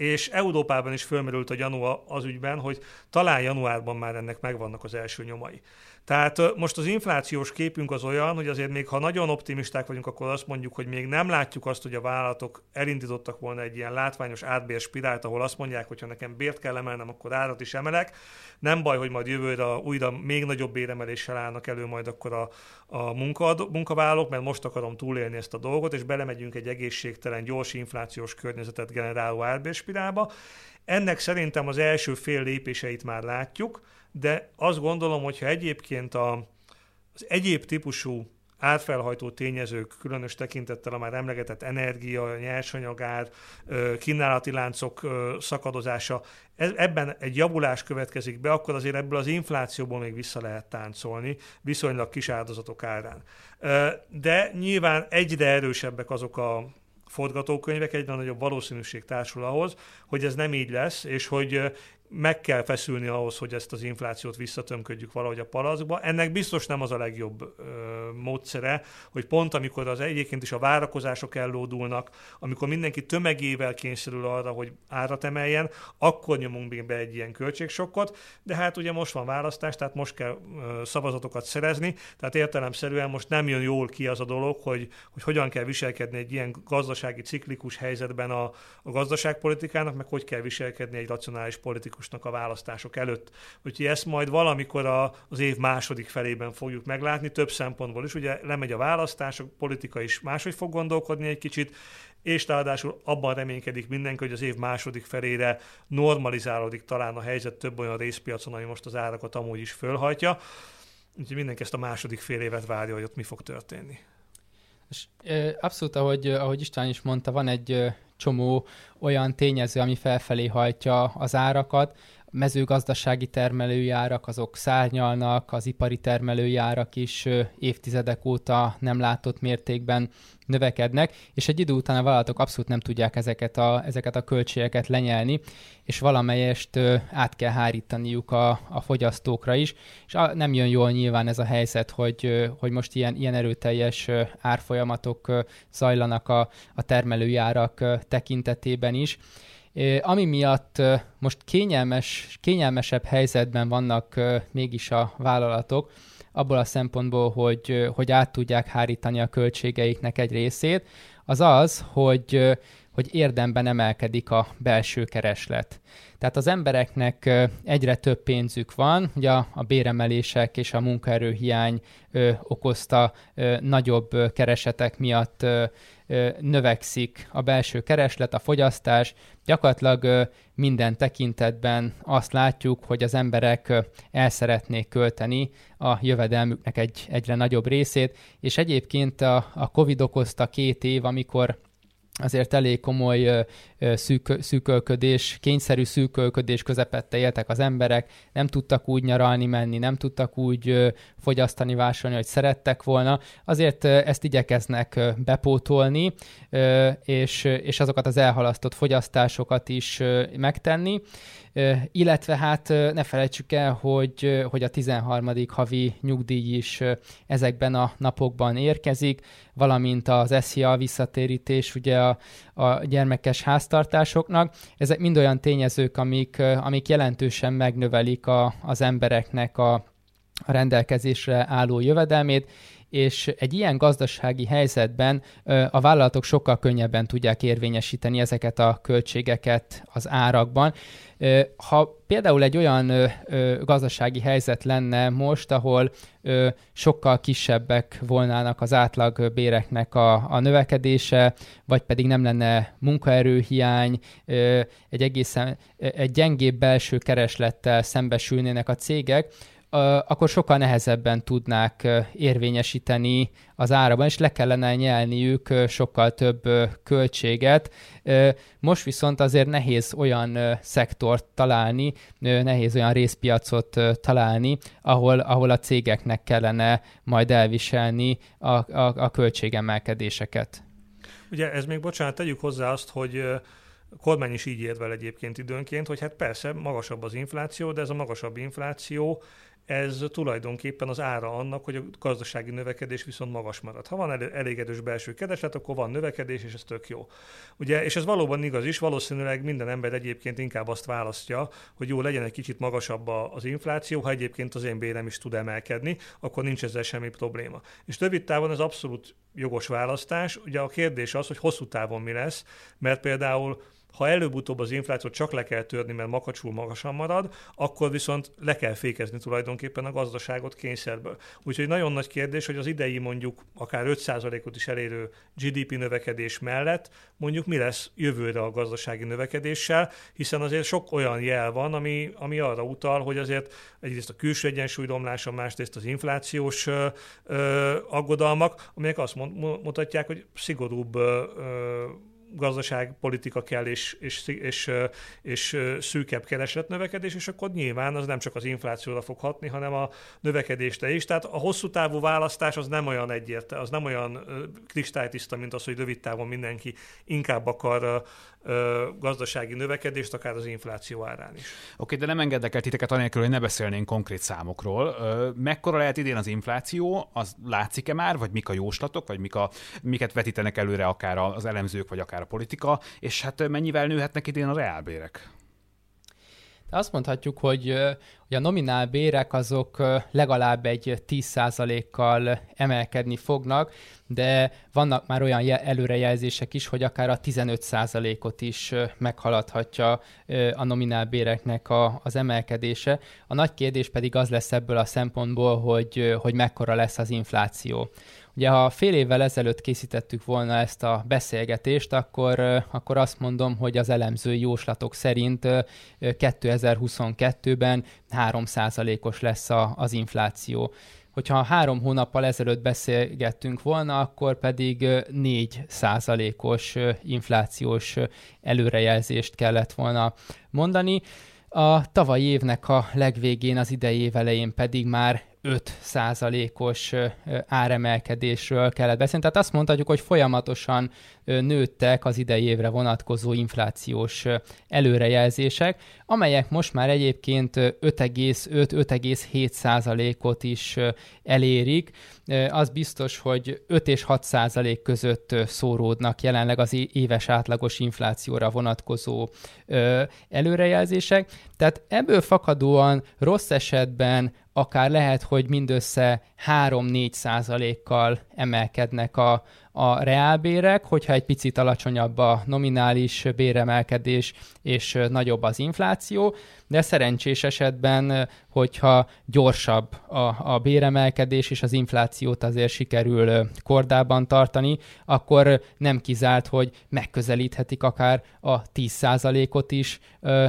és Európában is fölmerült a gyanú az ügyben, hogy talán januárban már ennek megvannak az első nyomai. Tehát most az inflációs képünk az olyan, hogy azért még ha nagyon optimisták vagyunk, akkor azt mondjuk, hogy még nem látjuk azt, hogy a vállalatok elindítottak volna egy ilyen látványos átbér spirált, ahol azt mondják, hogy ha nekem bért kell emelnem, akkor árat is emelek. Nem baj, hogy majd jövőre újra még nagyobb béremeléssel állnak elő majd akkor a, a munkavállalók, mert most akarom túlélni ezt a dolgot, és belemegyünk egy egészségtelen, gyors inflációs környezetet generáló átbérspirálba. Ennek szerintem az első fél lépéseit már látjuk, de azt gondolom, hogyha egyébként a, az egyéb típusú átfelhajtó tényezők, különös tekintettel a már emlegetett energia, nyersanyagár, kínálati láncok szakadozása, e, ebben egy javulás következik be, akkor azért ebből az inflációból még vissza lehet táncolni, viszonylag kis áldozatok árán. De nyilván egyre erősebbek azok a forgatókönyvek, egyre nagyobb valószínűség társul ahhoz, hogy ez nem így lesz, és hogy meg kell feszülni ahhoz, hogy ezt az inflációt visszatömködjük valahogy a palacba. Ennek biztos nem az a legjobb ö, módszere, hogy pont amikor az egyébként is a várakozások ellódulnak, amikor mindenki tömegével kényszerül arra, hogy árat emeljen, akkor nyomunk be egy ilyen költségsokkot, de hát ugye most van választás, tehát most kell ö, szavazatokat szerezni, tehát értelemszerűen most nem jön jól ki az a dolog, hogy, hogy hogyan kell viselkedni egy ilyen gazdasági ciklikus helyzetben a, a gazdaságpolitikának, meg hogy kell viselkedni egy racionális politikus politikusnak a választások előtt. Úgyhogy ezt majd valamikor a, az év második felében fogjuk meglátni, több szempontból is. Ugye lemegy a választás, a politika is máshogy fog gondolkodni egy kicsit, és ráadásul abban reménykedik mindenki, hogy az év második felére normalizálódik talán a helyzet több olyan részpiacon, ami most az árakat amúgy is fölhajtja. Úgyhogy mindenki ezt a második fél évet várja, hogy ott mi fog történni.
És, abszolút, ahogy, ahogy István is mondta, van egy csomó olyan tényező, ami felfelé hajtja az árakat. Mezőgazdasági termelői árak azok szárnyalnak, az ipari termelői árak is évtizedek óta nem látott mértékben növekednek, és egy idő után a vállalatok abszolút nem tudják ezeket a, ezeket a költségeket lenyelni, és valamelyest át kell hárítaniuk a, a fogyasztókra is, és a, nem jön jól nyilván ez a helyzet, hogy, hogy most ilyen, ilyen erőteljes árfolyamatok zajlanak a, a termelői tekintetében is. Ami miatt most kényelmes, kényelmesebb helyzetben vannak mégis a vállalatok, abból a szempontból, hogy, hogy át tudják hárítani a költségeiknek egy részét, az az, hogy, hogy érdemben emelkedik a belső kereslet. Tehát az embereknek egyre több pénzük van, ugye a, béremelések és a munkaerőhiány okozta nagyobb keresetek miatt növekszik a belső kereslet, a fogyasztás. Gyakorlatilag minden tekintetben azt látjuk, hogy az emberek el szeretnék költeni a jövedelmüknek egy egyre nagyobb részét, és egyébként a, a Covid okozta két év, amikor azért elég komoly szűk, szűkölködés, kényszerű szűkölködés közepette éltek az emberek, nem tudtak úgy nyaralni menni, nem tudtak úgy fogyasztani, vásárolni, hogy szerettek volna. Azért ezt igyekeznek bepótolni, és, és azokat az elhalasztott fogyasztásokat is megtenni illetve hát ne felejtsük el, hogy, hogy a 13. havi nyugdíj is ezekben a napokban érkezik, valamint az SZIA visszatérítés ugye a, a gyermekes háztartásoknak. Ezek mind olyan tényezők, amik, amik jelentősen megnövelik a, az embereknek a, a rendelkezésre álló jövedelmét, és egy ilyen gazdasági helyzetben a vállalatok sokkal könnyebben tudják érvényesíteni ezeket a költségeket az árakban. Ha például egy olyan gazdasági helyzet lenne most, ahol sokkal kisebbek volnának az átlag béreknek a, a növekedése, vagy pedig nem lenne munkaerőhiány, egy egészen egy gyengébb belső kereslettel szembesülnének a cégek, akkor sokkal nehezebben tudnák érvényesíteni az árában, és le kellene nyelniük sokkal több költséget. Most viszont azért nehéz olyan szektort találni, nehéz olyan részpiacot találni, ahol, ahol a cégeknek kellene majd elviselni a, a, a költségemelkedéseket.
Ugye ez még, bocsánat, tegyük hozzá azt, hogy kormány is így érvel egyébként időnként, hogy hát persze magasabb az infláció, de ez a magasabb infláció ez tulajdonképpen az ára annak, hogy a gazdasági növekedés viszont magas marad. Ha van elég erős belső kereslet, akkor van növekedés, és ez tök jó. Ugye, és ez valóban igaz is, valószínűleg minden ember egyébként inkább azt választja, hogy jó legyen egy kicsit magasabb az infláció, ha egyébként az én bérem is tud emelkedni, akkor nincs ezzel semmi probléma. És rövid távon ez abszolút jogos választás. Ugye a kérdés az, hogy hosszú távon mi lesz, mert például ha előbb-utóbb az inflációt csak le kell törni, mert makacsul magasan marad, akkor viszont le kell fékezni tulajdonképpen a gazdaságot kényszerből. Úgyhogy nagyon nagy kérdés, hogy az idei mondjuk akár 5%-ot is elérő GDP növekedés mellett mondjuk mi lesz jövőre a gazdasági növekedéssel, hiszen azért sok olyan jel van, ami, ami arra utal, hogy azért egyrészt a külső egyensúly romlása, másrészt az inflációs ö, ö, aggodalmak, amelyek azt mutatják, hogy szigorúbb ö, gazdaságpolitika kell, és, és, és, és szűkebb keresletnövekedés, és akkor nyilván az nem csak az inflációra fog hatni, hanem a növekedésre is. Tehát a hosszú távú választás az nem olyan egyértelmű, az nem olyan kristálytiszta, mint az, hogy rövid távon mindenki inkább akar gazdasági növekedést, akár az infláció árán is. Oké,
de nem engedek el titeket anélkül, hogy ne beszélnénk konkrét számokról. Ö, mekkora lehet idén az infláció? Az látszik-e már, vagy mik a jóslatok, vagy mik a, miket vetítenek előre akár az elemzők, vagy akár a politika, és hát mennyivel nőhetnek idén a reálbérek?
De azt mondhatjuk, hogy, hogy a nominál bérek azok legalább egy 10%-kal emelkedni fognak, de vannak már olyan előrejelzések is, hogy akár a 15%-ot is meghaladhatja a nominál béreknek a, az emelkedése. A nagy kérdés pedig az lesz ebből a szempontból, hogy, hogy mekkora lesz az infláció. Ugye ha fél évvel ezelőtt készítettük volna ezt a beszélgetést, akkor, akkor azt mondom, hogy az elemzői jóslatok szerint 2022-ben 3%-os lesz a, az infláció. Hogyha három hónappal ezelőtt beszélgettünk volna, akkor pedig 4 százalékos inflációs előrejelzést kellett volna mondani. A tavalyi évnek a legvégén, az idei év elején pedig már 5 százalékos áremelkedésről kellett beszélni. Tehát azt mondhatjuk, hogy folyamatosan nőttek az idei évre vonatkozó inflációs előrejelzések, amelyek most már egyébként 5,5-5,7 százalékot is elérik. Az biztos, hogy 5 és 6 százalék között szóródnak jelenleg az éves átlagos inflációra vonatkozó előrejelzések. Tehát ebből fakadóan rossz esetben akár lehet, hogy mindössze 3-4 százalékkal emelkednek a, a reálbérek, hogyha egy picit alacsonyabb a nominális béremelkedés és nagyobb az infláció, de szerencsés esetben, hogyha gyorsabb a, a béremelkedés és az inflációt azért sikerül kordában tartani, akkor nem kizárt, hogy megközelíthetik akár a 10%-ot is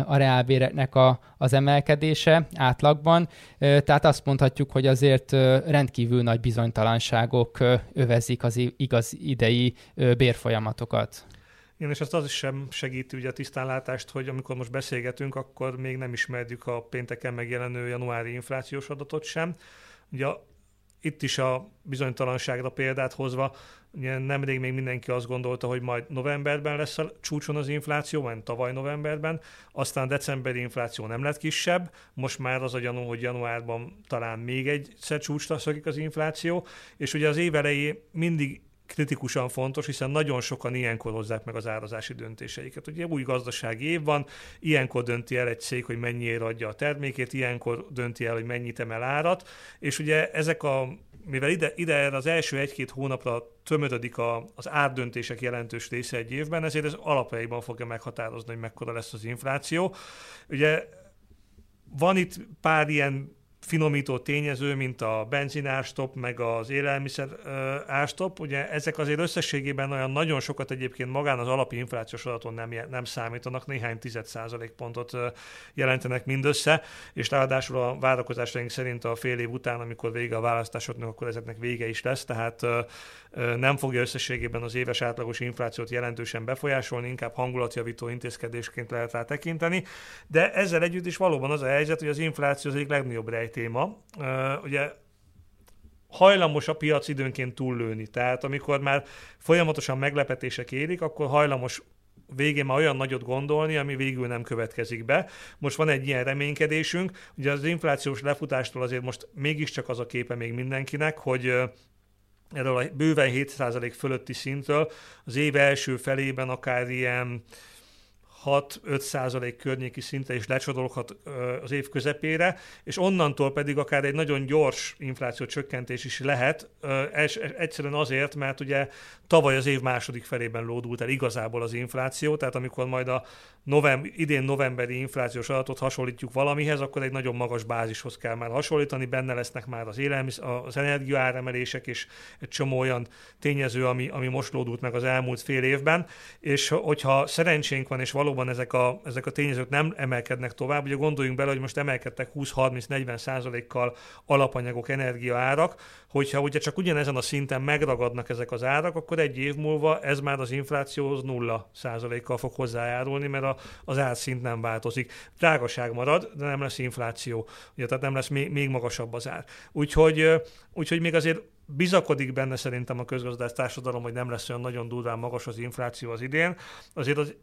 a reálbéreknek a, az emelkedése átlagban. Tehát azt mondhatjuk, hogy azért rendkívül nagy bizonytalanságok övezik az igaz idei bérfolyamatokat.
Igen, és azt az is sem segíti ugye a tisztánlátást, hogy amikor most beszélgetünk, akkor még nem ismerjük a pénteken megjelenő januári inflációs adatot sem. Ugye itt is a bizonytalanságra példát hozva, ugye nemrég még mindenki azt gondolta, hogy majd novemberben lesz a csúcson az infláció, majd tavaly novemberben, aztán a decemberi infláció nem lett kisebb, most már az a gyanú, hogy januárban talán még egyszer csúcsra szakik az infláció, és ugye az év mindig kritikusan fontos, hiszen nagyon sokan ilyenkor hozzák meg az árazási döntéseiket. Ugye új gazdasági év van, ilyenkor dönti el egy cég, hogy mennyiért adja a termékét, ilyenkor dönti el, hogy mennyit emel árat, és ugye ezek a mivel ide, ide az első egy-két hónapra tömödödik a, az árdöntések jelentős része egy évben, ezért ez alapjaiban fogja meghatározni, hogy mekkora lesz az infláció. Ugye van itt pár ilyen finomító tényező, mint a benzinárstop, meg az élelmiszer árstop, ugye ezek azért összességében olyan nagyon sokat egyébként magán az alapi inflációs adaton nem, nem számítanak, néhány tized százalékpontot jelentenek mindössze, és ráadásul a várakozásaink szerint a fél év után, amikor vége a választásoknak, akkor ezeknek vége is lesz, tehát nem fogja összességében az éves átlagos inflációt jelentősen befolyásolni, inkább hangulatjavító intézkedésként lehet rá tekinteni, de ezzel együtt is valóban az a helyzet, hogy az infláció az egyik legnagyobb rejtéma. Ugye hajlamos a piac időnként túllőni. Tehát amikor már folyamatosan meglepetések érik, akkor hajlamos végén már olyan nagyot gondolni, ami végül nem következik be. Most van egy ilyen reménykedésünk, ugye az inflációs lefutástól azért most mégiscsak az a képe még mindenkinek, hogy erről a bőven 7% fölötti szintől az év első felében akár ilyen 6-5 százalék környéki szinte is lecsodolhat az év közepére, és onnantól pedig akár egy nagyon gyors infláció csökkentés is lehet, egyszerűen azért, mert ugye tavaly az év második felében lódult el igazából az infláció, tehát amikor majd a novemb- idén novemberi inflációs adatot hasonlítjuk valamihez, akkor egy nagyon magas bázishoz kell már hasonlítani, benne lesznek már az élelmisz, az energiaáremelések és egy csomó olyan tényező, ami, ami most lódult meg az elmúlt fél évben, és hogyha szerencsénk van, és valóban ezek a, ezek a tényezők nem emelkednek tovább, ugye gondoljunk bele, hogy most emelkedtek 20-30-40 százalékkal alapanyagok, energiaárak, hogyha ugye csak ugyanezen a szinten megragadnak ezek az árak, akkor egy év múlva ez már az inflációhoz nulla százalékkal fog hozzájárulni, mert a, az árszint nem változik. Drágaság marad, de nem lesz infláció, ugye, tehát nem lesz még, még magasabb az ár. Úgyhogy, úgyhogy még azért bizakodik benne szerintem a közgazdász társadalom, hogy nem lesz olyan nagyon durván magas az infláció az idén. Azért az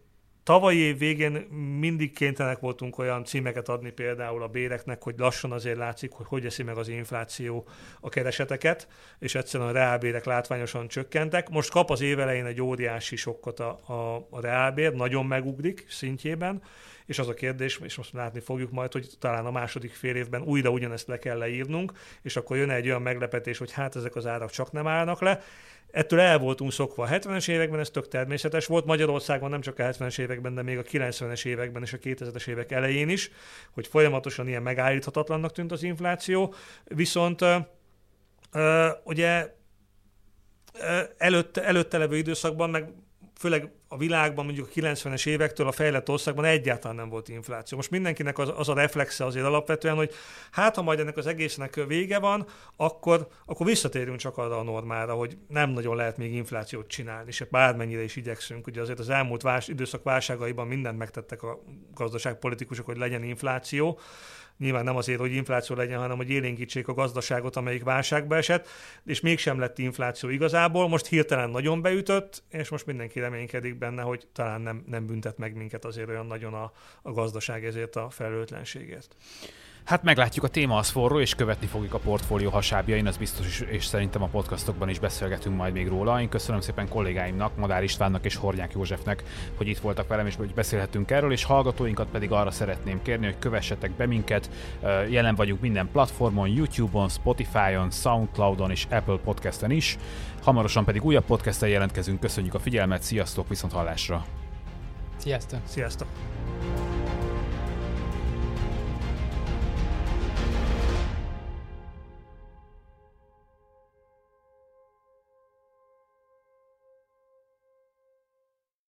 tavalyi év végén mindig kénytelenek voltunk olyan címeket adni például a béreknek, hogy lassan azért látszik, hogy hogy eszi meg az infláció a kereseteket, és egyszerűen a reálbérek látványosan csökkentek. Most kap az év elején egy óriási sokkot a, a, a reálbér, nagyon megugrik szintjében, és az a kérdés, és most látni fogjuk majd, hogy talán a második fél évben újra ugyanezt le kell leírnunk, és akkor jön egy olyan meglepetés, hogy hát ezek az árak csak nem állnak le. Ettől el voltunk szokva. A 70-es években ez tök természetes volt, Magyarországon nem csak a 70-es években, de még a 90-es években és a 2000-es évek elején is, hogy folyamatosan ilyen megállíthatatlannak tűnt az infláció, viszont ugye előtte, előtte levő időszakban meg főleg a világban mondjuk a 90-es évektől a fejlett országban egyáltalán nem volt infláció. Most mindenkinek az, az a reflexe azért alapvetően, hogy hát ha majd ennek az egésznek vége van, akkor, akkor visszatérünk csak arra a normára, hogy nem nagyon lehet még inflációt csinálni, és bármennyire is igyekszünk. Ugye azért az elmúlt vás, időszak válságaiban mindent megtettek a gazdaságpolitikusok, hogy legyen infláció, Nyilván nem azért, hogy infláció legyen, hanem hogy élénkítsék a gazdaságot, amelyik válságba esett, és mégsem lett infláció igazából. Most hirtelen nagyon beütött, és most mindenki reménykedik benne, hogy talán nem, nem büntet meg minket azért olyan nagyon a, a gazdaság ezért a felelőtlenségért.
Hát meglátjuk, a téma az forró, és követni fogjuk a portfólió hasábjain, az biztos is, és szerintem a podcastokban is beszélgetünk majd még róla. Én köszönöm szépen kollégáimnak, Madár Istvánnak és Hornyák Józsefnek, hogy itt voltak velem, és hogy beszélhetünk erről, és hallgatóinkat pedig arra szeretném kérni, hogy kövessetek be minket. Jelen vagyunk minden platformon, YouTube-on, Spotify-on, Soundcloud-on és Apple Podcast-en is. Hamarosan pedig újabb podcast jelentkezünk. Köszönjük a figyelmet, sziasztok, viszont hallásra!
Sziasztok!
Sziasztok!